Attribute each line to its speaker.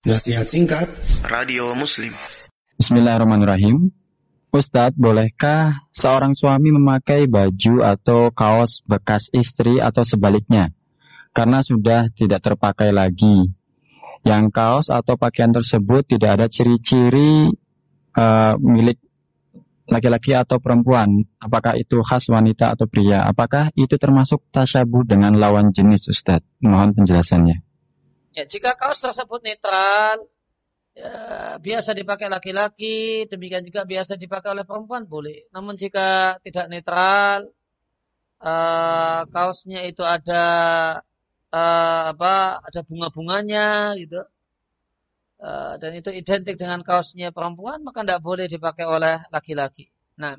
Speaker 1: Nasihat singkat
Speaker 2: Radio Muslim
Speaker 3: Bismillahirrahmanirrahim. Ustadz, bolehkah seorang suami memakai baju atau kaos bekas istri atau sebaliknya? Karena sudah tidak terpakai lagi. Yang kaos atau pakaian tersebut tidak ada ciri-ciri uh, milik laki-laki atau perempuan. Apakah itu khas wanita atau pria? Apakah itu termasuk tasyabuh dengan lawan jenis Ustadz? Mohon penjelasannya.
Speaker 4: Ya, jika kaos tersebut netral, ya, biasa dipakai laki-laki, demikian juga biasa dipakai oleh perempuan boleh. Namun jika tidak netral, uh, kaosnya itu ada uh, apa? Ada bunga-bunganya gitu. Uh, dan itu identik dengan kaosnya perempuan, maka tidak boleh dipakai oleh laki-laki. Nah.